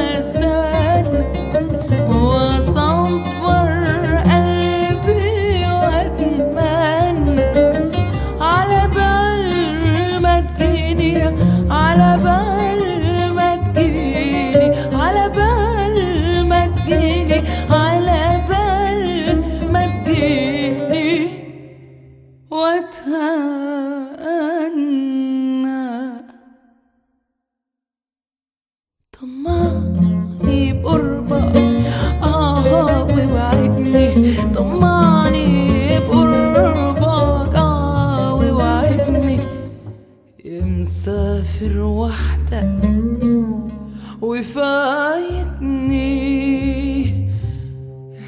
S5: وفايتني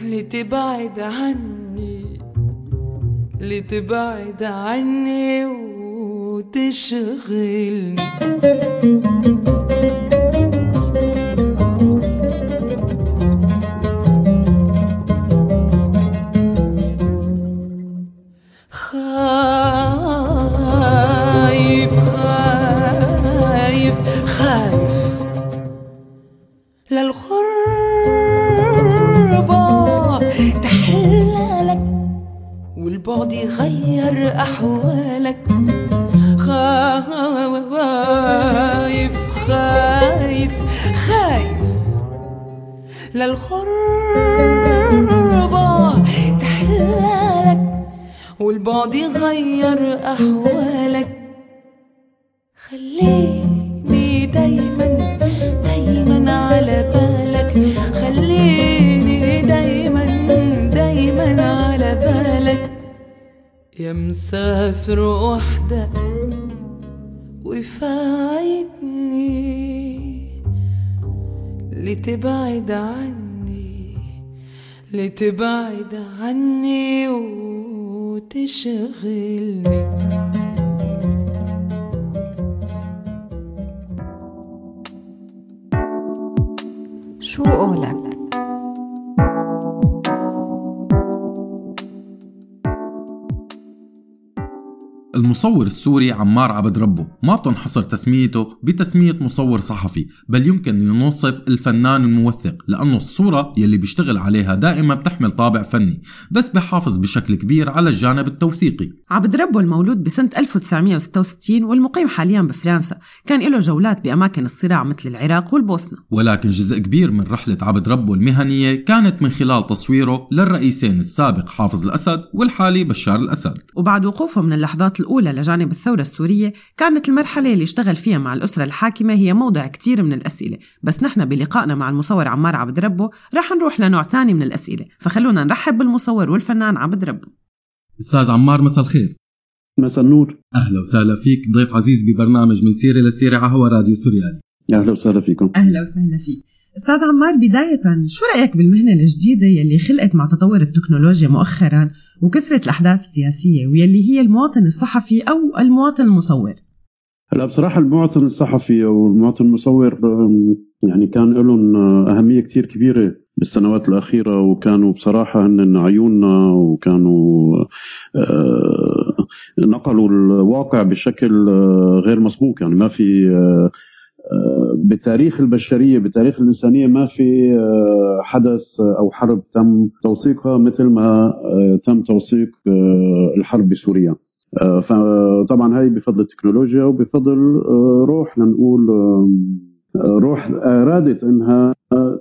S5: لتبعد عني لتبعد عني وتشغلني. لتبعد
S3: المصور السوري عمار عبد ربه. ما بتنحصر تسميته بتسمية مصور صحفي بل يمكن أن نوصف الفنان الموثق لأنه الصورة يلي بيشتغل عليها دائما بتحمل طابع فني بس بحافظ بشكل كبير على الجانب التوثيقي.
S2: عبد ربه المولود بسنة 1966 والمقيم حاليا بفرنسا. كان له جولات بأماكن الصراع مثل العراق والبوسنة.
S3: ولكن جزء كبير من رحلة عبد ربه المهنية كانت من خلال تصويره للرئيسين السابق حافظ الأسد والحالي بشار الأسد.
S2: وبعد وقوفه من اللحظات الأولى لجانب الثورة السورية كانت المرحلة اللي اشتغل فيها مع الأسرة الحاكمة هي موضع كتير من الأسئلة. بس نحن بلقائنا مع المصور عمار عبد ربه رح نروح لنوع تاني من الأسئلة. فخلونا نرحب بالمصور والفنان عبد ربه.
S3: أستاذ عمار مساء الخير.
S9: مساء النور.
S3: أهلا وسهلا فيك. ضيف عزيز ببرنامج من سيرة لسيرة على هوا راديو سوريالي.
S9: أهلا وسهلا فيكم.
S2: أهلا وسهلا فيك. أستاذ عمار بداية شو رأيك بالمهنة الجديدة يلي خلقت مع تطور التكنولوجيا مؤخرا وكثرة الأحداث السياسية ويلي هي المواطن الصحفي أو المواطن المصور؟
S9: هلا بصراحة المواطن الصحفي أو المواطن المصور يعني كان لهم أهمية كثير كبيرة بالسنوات الأخيرة وكانوا بصراحة هن عيوننا وكانوا آه، نقلوا الواقع بشكل آه، غير مسبوق. يعني ما في آه، بتاريخ البشرية بتاريخ الإنسانية ما في آه، حدث أو حرب تم توثيقها مثل ما آه، تم توثيق آه، الحرب بسوريا. فطبعا هاي بفضل التكنولوجيا وبفضل روح لنقول روح ارادت إنها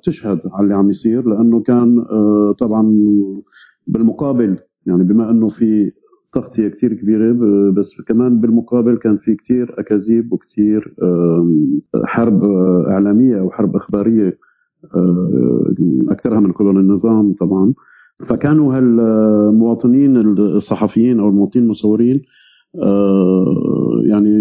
S9: تشهد على اللي عم يصير لأنه كان طبعا بالمقابل يعني بما إنه في تغطية كتير كبيرة بس كمان بالمقابل كان في كتير أكاذيب وكتير آم، حرب آه، إعلامية أو حرب إخبارية آه، أكثرها من قبل النظام طبعا. فكانوا هالمواطنين الصحفيين أو المواطنين المصورين آه، يعني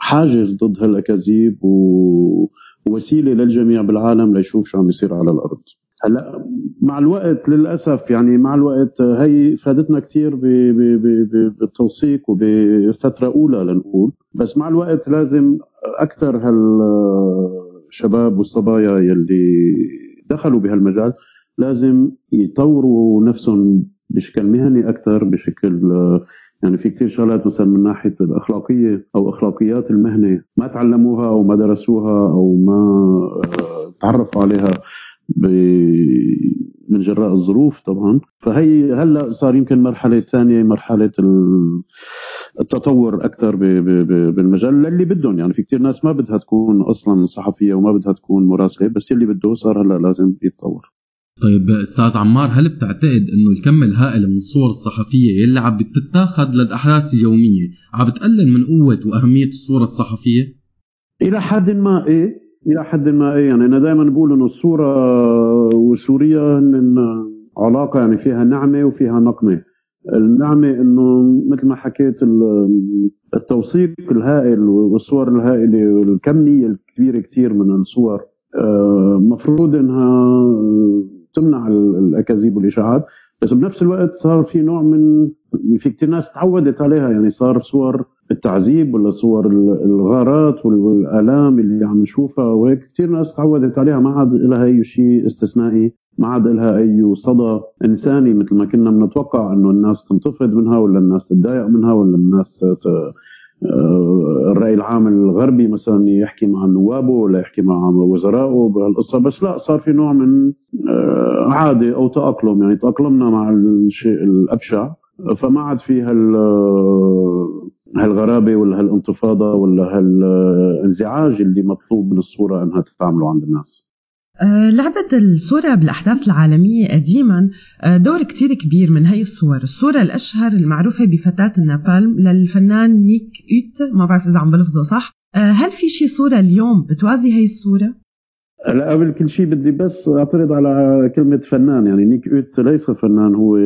S9: حاجز ضد هالأكاذيب ووسيلة للجميع بالعالم ليشوف شو عم يصير على الأرض. هلا مع الوقت للأسف يعني مع الوقت هي فادتنا كثير بالتوثيق وبفترة أولى لنقول. بس مع الوقت لازم أكثر هالشباب والصبايا يلي دخلوا بهالمجال لازم يطوروا نفسهم بشكل مهني أكثر بشكل يعني في كثير شغلات مثلا من ناحية الأخلاقية أو أخلاقيات المهنة ما تعلموها أو ما درسوها أو ما تعرفوا عليها. من جراء الظروف طبعا. فهي هلأ صار يمكن مرحلة ثانية مرحلة ال- التطور أكثر بالمجال للي بدهم. يعني في كثير ناس ما بدها تكون أصلا صحفية وما بدها تكون مراسلة بس اللي بده صار هلأ لازم يتطور.
S3: طيب أستاذ عمار هل بتعتقد إنه الكم الهائل من الصور الصحفية يلي عم بتتاخذ للأحداث اليومية عم بتقلل من قوة وأهمية الصورة الصحفية؟
S9: إلى حد ما إيه؟ إلى حد ما إيه يعني أنا دائما بقول إنه الصورة وسوريا هن علاقة يعني فيها نعمة وفيها نقمة. النعمة إنه مثل ما حكيت ال- التوثيق الهائل والصور الهائلة والكمية الكبيرة كثير من الصور آه، مفروض إنها تمنع ال- الأكاذيب والإشاعات. بس بنفس الوقت صار في نوع من في كثير ناس تعودت عليها يعني صار صور التعذيب ولا صور ال- الغارات وال- والآلام اللي عم نشوفها وهيك. كثير ناس تعودت عليها. ما عاد لها أي شيء استثنائي. ما عاد لها أي صدى إنساني مثل ما كنا بنتوقع إنه الناس تنتفض منها ولا الناس تتضايق منها ولا الناس ت- آه، الرأي العام الغربي مثلا يحكي مع نوابه ولا يحكي مع وزرائه بهالقصة. بس لا صار في نوع من آه، عادة أو تأقلم. يعني تأقلمنا مع الشيء الأبشع. فما عاد في هال هالغرابة ولا هالانتفاضة ولا هالانزعاج اللي مطلوب من الصورة إنها تعمله عند الناس؟
S2: آه، لعبت الصورة بالأحداث العالمية قديما. آه، دور كتير كبير من هي الصور. الصورة الأشهر المعروفة بفتاة النابالم للفنان نيك إيت ما بعرف إذا عم بلفظه صح. آه، هل في شي صورة اليوم بتوازي هي الصورة؟
S9: هلا قبل كل شيء بدي بس أعترض على كلمة فنان. يعني نيك أوت ليس فنان هو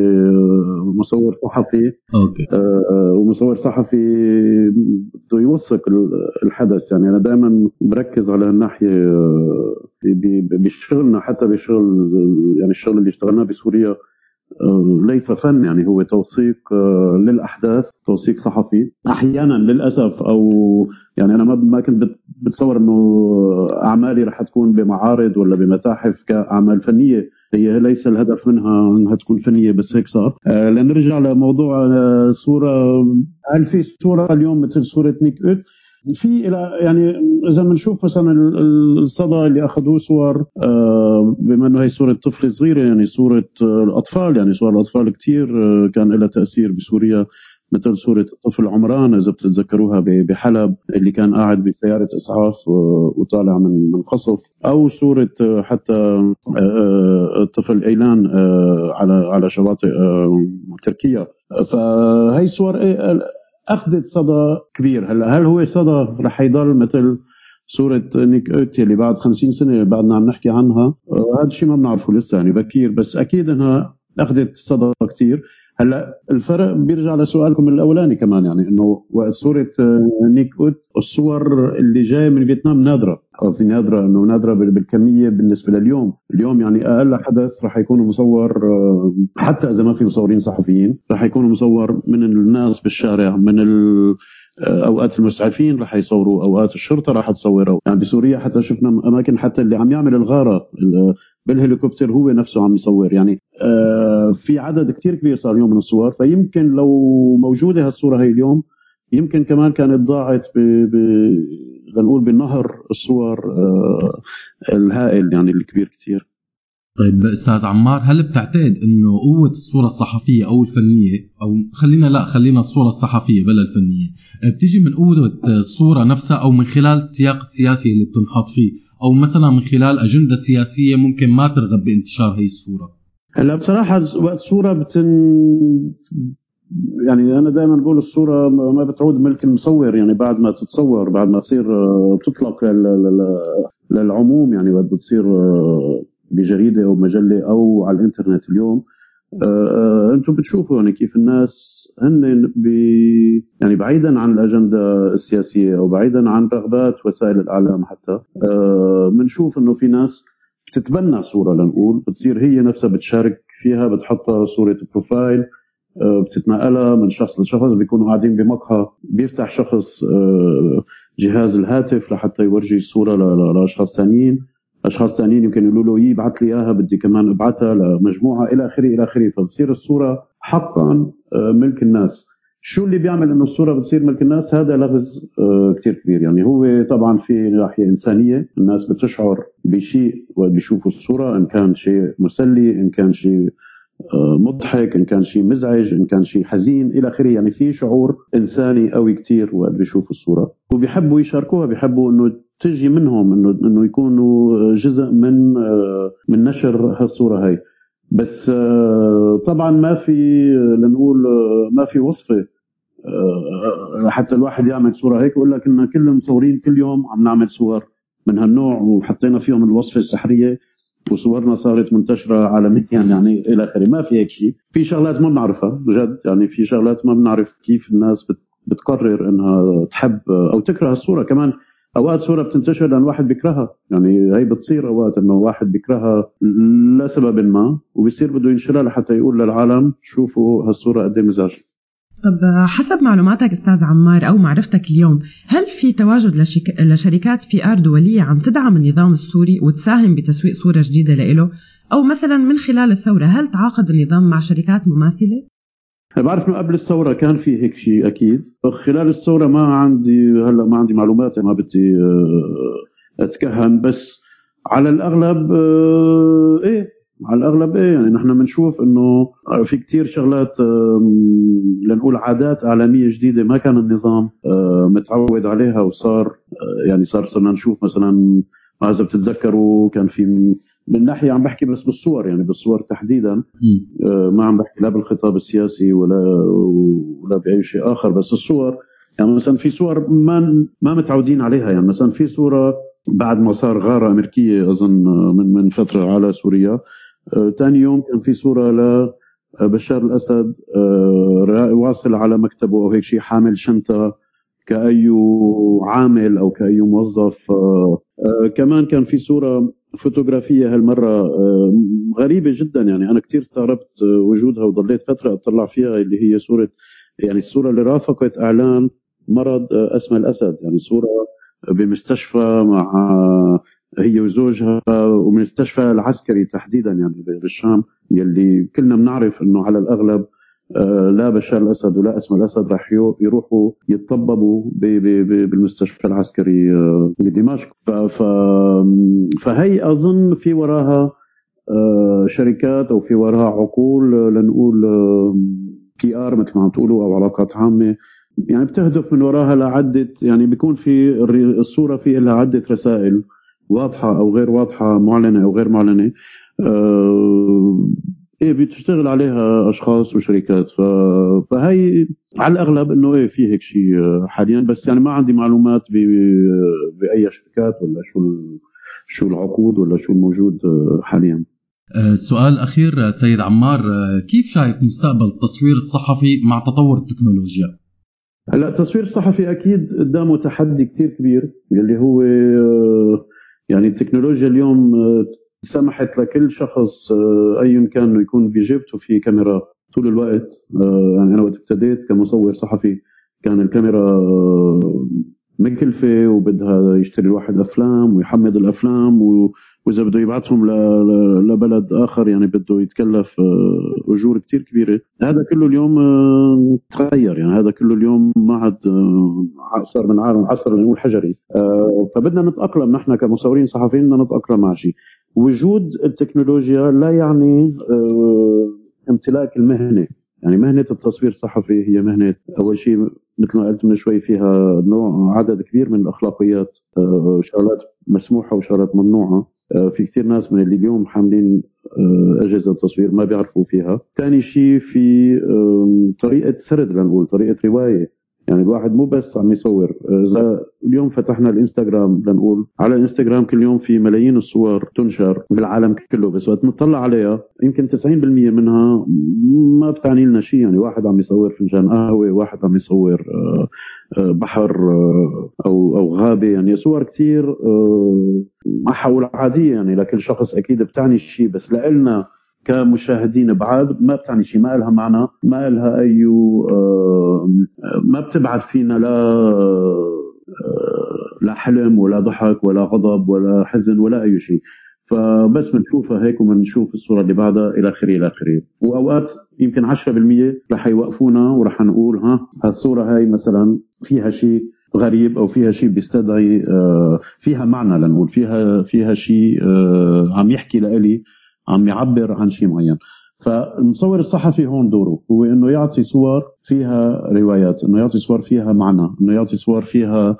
S9: مصور صحفي.
S3: okay.
S9: آه، ومصور صحفي بده يوثق ال- الحدث. يعني أنا دائما بركز على الناحيه آه، بشغلنا حتى بشغل يعني الشغل اللي اشتغلناه بسوريا. آه، ليس فن يعني هو توثيق آه، للأحداث توثيق صحفي. أحيانا للأسف أو يعني أنا ما كنت بت- بتصور إنه أعمالي رح تكون بمعارض ولا بمتاحف كأعمال فنية. هي ليس الهدف منها إنها تكون فنية بس هيك صار. آه، لنرجع لموضوع آه، صورة. هل في صورة اليوم مثل صورة نيك أوت؟ في إلى يعني إذا بنشوف مثلا ال- ال- الصدى اللي أخذوه صور آه، بما إنه هي صورة طفلة صغيرة يعني صورة آه، الأطفال يعني صور الأطفال كثير كان لها تأثير بسوريا مثل صورة الطفل عمران إذا بتتذكروها بحلب اللي كان قاعد بسيارة إسعاف آه، وطالع من من قصف. أو صورة آه، حتى آه، آه، الطفل إيلان آه، على على شواطئ آه، تركيا. فهي صور أخذت صدى كبير. هلا هل هو صدى رح يضل مثل صورة نيك اوتي اللي بعد 50 سنة بعدنا عم نحكي عنها؟ هذا الشيء ما بنعرفه لسه يعني بكير بس أكيد إنها أخذت صدى كتير هلا الفرق بيرجع لسؤالكم الأولاني كمان يعني إنه وقت صورة آه، نيك أوت الصور اللي جاية من فيتنام نادرة. قصدي نادرة إنه نادرة بال- بالكمية بالنسبة لليوم. اليوم يعني أقل حدث رح يكون مصور آه، حتى إذا ما في مصورين صحفيين رح يكون مصور من الناس بالشارع من ال أوقات المسعفين رح يصوروا أوقات الشرطة رح تصوره. يعني بسوريا حتى شفنا أماكن حتى اللي عم يعمل الغارة ال- بالهليكوبتر هو نفسه عم يصور. يعني آه، في عدد كتير كبير صار اليوم من الصور. فيمكن لو موجودة هالصورة هي اليوم يمكن كمان كانت ضاعت ب... لنقول بنهر الصور آه، الهائل يعني الكبير كتير.
S3: طيب أستاذ عمار هل بتعتقد إنه قوة الصورة الصحفية أو الفنية أو خلينا لا خلينا الصورة الصحفية بلا الفنية بتيجي من قوة الصورة نفسها أو من خلال السياق السياسي اللي بتنحط فيه؟ أو مثلا من خلال أجندة سياسية ممكن ما ترغب بانتشار هي الصورة؟
S9: هلا بصراحة وقت صوره بتن يعني أنا دائما بقول الصورة ما بتعود ملك المصور يعني بعد ما تتصور بعد ما تصير آه، تطلق لل- لل- للعموم يعني بتصير بجريدة أو مجلة أو على الإنترنت اليوم. آه، أنتم بتشوفوا يعني كيف الناس هن بي يعني بعيدا عن الأجندة السياسية أو بعيدا عن رغبات وسائل الإعلام حتى بنشوف إنه في ناس بتتبنى صورة لنقول بتصير هي نفسها بتشارك فيها بتحطها صورة بروفايل آه، بتتنقلها من شخص لشخص بيكونوا قاعدين بمقهى بيفتح شخص آه، جهاز الهاتف لحتى يورجي الصورة لأشخاص ثانيين أشخاص ثانيين يمكن يقولوا له يبعث لي إياها بدي كمان أبعثها لمجموعة. إلى آخره إلى آخره. فبتصير الصورة حقا آه، ملك الناس. شو اللي بيعمل إنه الصورة بتصير ملك الناس؟ هذا لغز آه، كثير كبير. يعني هو طبعا في ناحية إنسانية الناس بتشعر بشيء وقت بيشوفوا الصورة إن كان شيء مسلي إن كان شيء مضحك إن كان شيء مزعج إن كان شيء حزين إلى آخره. يعني في شعور إنساني قوي كتير وقت بيشوفوا الصورة. وبيحبوا يشاركوها بيحبوا إنه تجي منهم إنه إنه يكونوا جزء من آه، من نشر هالصورة هاي. بس آه، طبعا ما في آه، لنقول آه، ما في وصفة آه، حتى الواحد يعمل صورة هيك. يقول لك إن كل المصورين كل يوم عم نعمل صور من هالنوع وحطينا فيهم الوصفة السحرية. وصورنا صارت منتشرة عالميا يعني إلى آخره. ما في هيك شيء. في شغلات ما بنعرفها بجد. يعني في شغلات ما بنعرف كيف الناس بت- بتقرر إنها تحب أو تكره الصورة. كمان أوقات صورة بتنتشر لأن واحد بيكرهها. يعني هي بتصير أوقات إنه واحد بيكرهها لسبب ما وبصير بده ينشرها لحتى يقول للعالم شوفوا هالصورة قد إيه مزعجة.
S2: طب حسب معلوماتك أستاذ عمار أو معرفتك اليوم هل في تواجد لشك... لشركات PR دولية عم تدعم النظام السوري وتساهم بتسويق صورة جديدة لإله؟ أو مثلا من خلال الثورة هل تعاقد النظام مع شركات مماثلة؟
S9: بعرف إنه قبل الثورة كان في هيك شيء أكيد خلال الثورة ما عندي هلأ ما عندي معلومات ما بدي آه، أتكهن بس على الأغلب آه، إيه على الاغلب إيه يعني نحن بنشوف إنه في كتير شغلات لنقول عادات إعلامية جديدة ما كان النظام آه، متعود عليها وصار آه، يعني صار صرنا نشوف مثلا ما إذا بتتذكروا كان في من ناحية عم بحكي بس بالصور يعني بالصور تحديدا. آه، ما عم بحكي لا بالخطاب السياسي ولا ولا بأي شيء آخر بس الصور يعني مثلا في صور ما ما متعودين عليها يعني مثلا في صورة بعد ما صار غارة أمريكية أظن من من فترة على سوريا ثاني يوم كان في صورة ل بشار الأسد آه، واصل على مكتبه أو هيك شيء حامل شنطة كأي عامل أو كأي موظف. آه، آه، كمان كان في صورة فوتوغرافية هالمرة آه، غريبة جدا. يعني أنا كثير استغربت آه، وجودها وضليت فترة أطلع فيها اللي هي صورة يعني الصورة اللي رافقت إعلان مرض آه، اسمى الأسد. يعني صورة بمستشفى مع هي وزوجها ومستشفى العسكري تحديدا يعني بالشام يلي كلنا بنعرف إنه على الأغلب آه، لا بشار الأسد ولا أسمى الأسد راح يروحوا يتطببوا بالمستشفى العسكري آه، بدمشق ف- فهي أظن في وراها آه، شركات أو في وراها عقول آه، لنقول بي آر مثل ما عم تقولوا أو علاقات عامة. يعني بتهدف من وراها لعدة يعني بيكون في الصورة في لها عدة رسائل. واضحة أو غير واضحة معلنة أو غير معلنة آه، إيه بتشتغل عليها أشخاص وشركات. فهي على الأغلب إنه إيه في هيك شيء آه، حاليا بس يعني ما عندي معلومات ب... بأي شركات ولا شو. شو العقود ولا شو الموجود آه، حاليا
S3: السؤال الأخير آه، سيد عمار كيف شايف مستقبل التصوير الصحفي مع تطور التكنولوجيا؟
S9: هلأ التصوير الصحفي أكيد قدامه تحدي كتير كبير اللي هو يعني التكنولوجيا اليوم آه، سمحت لكل شخص آه، ايا كان إنه يكون بجيبته في كاميرا طول الوقت. آه، يعني أنا وقت ابتديت كمصور صحفي كان الكاميرا مكلفة وبدها يشتري الواحد أفلام ويحمد الأفلام و- وإذا بده يبعثهم ل- لبلد آخر يعني بده يتكلف آه، أجور كتير كبيرة. هذا كله اليوم آه، تغير. يعني هذا كله اليوم ما عاد آه، صار من عالم عصر نقول حجري آه، فبدنا نتأقلم نحن كمصورين صحفيين بدنا نتأقلم مع شيء. وجود التكنولوجيا لا يعني امتلاك المهنة. يعني مهنة التصوير الصحفي هي مهنة أول شيء مثل ما قلت من شوي فيها نوع عدد كبير من الأخلاقيات آه، شغلات مسموحة وشغلات ممنوعة. آه، في كثير ناس من اللي اليوم حاملين آه، أجهزة تصوير ما بيعرفوا فيها. ثاني شيء في آم، طريقة سرد لنقول طريقة رواية. يعني الواحد مو بس عم يصور. إذا اليوم فتحنا الإنستغرام لنقول على الإنستغرام كل يوم في ملايين الصور تنشر بالعالم كله بس وقت نطلع عليها يمكن 90% منها ما بتعني لنا شيء يعني واحد عم يصور فنجان قهوة واحد عم يصور آه، آه، بحر آه، أو أو غابة. يعني صور كثير ما حقول عادية يعني لكل شخص أكيد بتعني شيء بس لنا كمشاهدين بعاد ما بتعني شيء ما لها معنى ما لها أي ما بتبعث فينا لا لا حلم ولا ضحك ولا غضب ولا حزن ولا أي شيء فبس بنشوفها هيك وبنشوف الصورة اللي بعدها إلى آخره إلى آخره. وأوقات يمكن 10% رح يوقفونا ورح نقول ها هالصورة هاي مثلا فيها شيء غريب أو فيها شيء بيستدعي آه، فيها معنى لنقول فيها فيها شيء آه، عم يحكي لإلي. عم يعبر عن شيء معين. فالمصور الصحفي هون دوره هو إنه يعطي صور فيها روايات إنه يعطي صور فيها معنى إنه يعطي صور فيها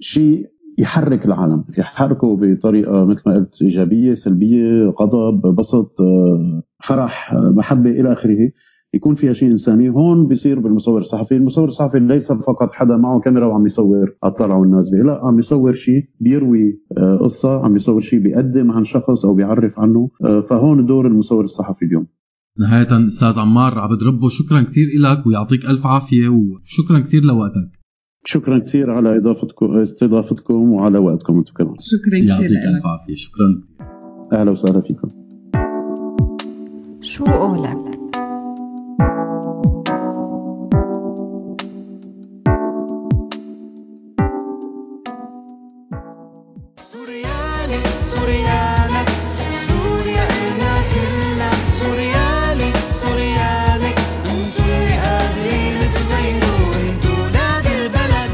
S9: شيء يحرك العالم يحركه بطريقة مثل ما قلت إيجابية سلبية غضب بسط آه، فرح آه، محبة إلى آخره. يكون فيها شيء إنساني. هون بيصير بالمصور الصحفي. المصور الصحفي ليس فقط حدا معه كاميرا وعم يصور الطلعة والنازله لا عم يصور شيء بيروي آه، قصة عم يصور شيء بيقدم عن شخص أو بيعرف عنه. آه، فهون دور المصور الصحفي اليوم.
S3: نهاية أستاذ عمار عبد ربه شكرا كثير لك ويعطيك ألف عافية وشكرا كثير لوقتك.
S9: شكرا كثير على اضافتكم استضافتكم وعلى وقتكم أنتم كمان.
S2: شكرا
S3: يعطيك
S2: كثير
S3: ألف عافية. شكرا.
S9: أهلا وسهلا فيكم.
S6: شو قولك؟
S4: سوريا كلنا. اللي قادرين تغيروا. انتو ولاد البلد.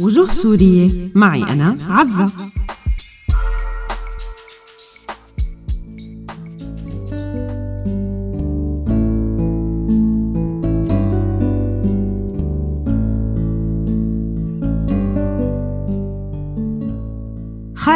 S2: وجوه سورية معي أنا عزة.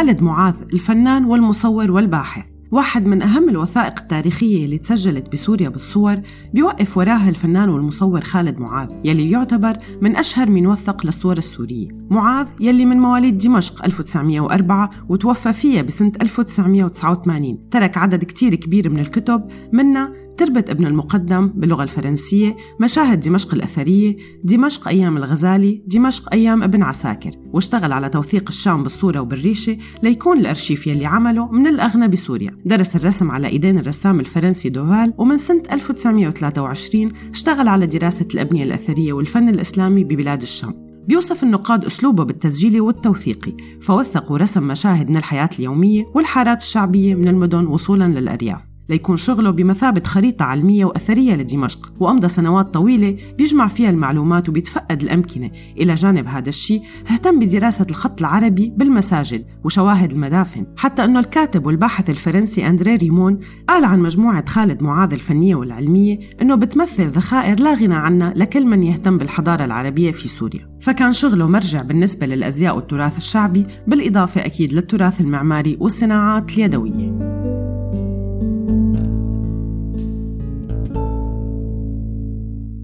S2: خالد معاذ الفنان والمصور والباحث واحد من أهم الوثائق التاريخية اللي تسجلت بسوريا بالصور بيوقف وراها الفنان والمصور خالد معاذ يلي يعتبر من أشهر من وثق للصور السورية. معاذ يلي من مواليد دمشق 1904 وتوفى فيها بسنة 1989 ترك عدد كتير كبير من الكتب منها تربة ابن المقدم باللغة الفرنسية مشاهد دمشق الأثرية دمشق أيام الغزالي دمشق أيام ابن عساكر واشتغل على توثيق الشام بالصورة وبالريشة ليكون الأرشيف يلي عمله من الأغنى بسوريا. درس الرسم على إيدين الرسام الفرنسي دوفال ومن سنة 1923 اشتغل على دراسة الأبنية الأثرية والفن الإسلامي ببلاد الشام. بيوصف النقاد أسلوبه بالتسجيلي والتوثيقي فوثق ورسم مشاهد من الحياة اليومية والحارات الشعبية من المدن وصولا للأرياف. ليكون شغله بمثابة خريطة علمية وأثرية لدمشق وأمضى سنوات طويلة بيجمع فيها المعلومات وبيتفقد الأمكنة. إلى جانب هذا الشيء اهتم بدراسة الخط العربي بالمساجد وشواهد المدافن حتى أنه الكاتب والباحث الفرنسي أندري ريمون قال عن مجموعة خالد معاذ الفنية والعلمية أنه بتمثل ذخائر لا غنى عنها لكل من يهتم بالحضارة العربية في سوريا. فكان شغله مرجع بالنسبة للأزياء والتراث الشعبي بالإضافة أكيد للتراث المعماري والصناعات اليدوية.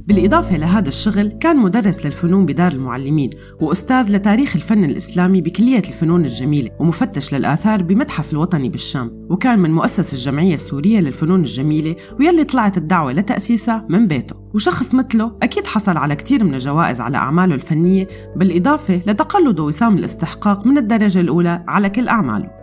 S2: بالإضافة لهذا الشغل كان مدرس للفنون بدار المعلمين وأستاذ لتاريخ الفن الإسلامي بكلية الفنون الجميلة ومفتش للآثار بمتحف الوطني بالشام وكان من مؤسس الجمعية السورية للفنون الجميلة ويلي طلعت الدعوة لتأسيسها من بيته وشخص مثله أكيد حصل على كتير من الجوائز على أعماله الفنية بالإضافة لتقلده وسام الاستحقاق من الدرجة الأولى على كل أعماله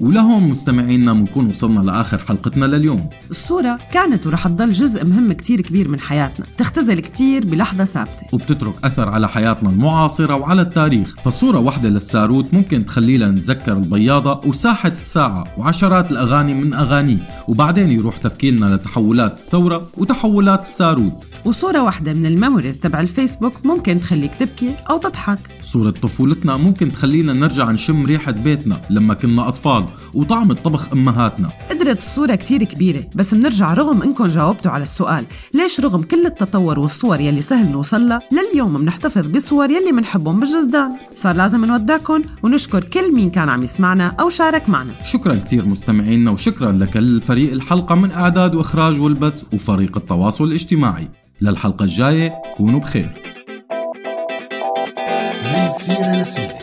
S3: ولهم مستمعينا بنكون وصلنا لآخر حلقتنا لليوم.
S2: الصورة كانت ورح تضل جزء مهم كتير كبير من حياتنا تختزل كتير بلحظة ثابتة.
S3: وبتترك أثر على حياتنا المعاصرة وعلى التاريخ. فصورة واحدة للساروت ممكن تخلينا نتذكر البياضة وساحة الساعة وعشرات الأغاني من أغانيه. وبعدين يروح تفكيرنا لتحولات الثورة وتحولات الساروت.
S2: وصورة واحدة من الميموريز تبع الفيسبوك ممكن تخليك تبكي أو تضحك.
S3: صورة طفولتنا ممكن تخلينا نرجع نشم ريحة بيتنا لما كنا أطفال وطعم طبخ أمهاتنا.
S2: قدرت الصورة كتير كبيرة بس منرجع رغم إنكم جاوبتوا على السؤال ليش رغم كل التطور والصور يلي سهل نوصلها لليوم منحتفظ بصور يلي منحبهم بالجزدان. صار لازم نودعكم ونشكر كل مين كان عم يسمعنا أو شارك معنا.
S3: شكرا كتير مستمعينا وشكرا لكل فريق الحلقة من إعداد وإخراج والبث وفريق التواصل الاجتماعي. للحلقة الجاية كونوا بخير.
S7: من سيرة لسيرة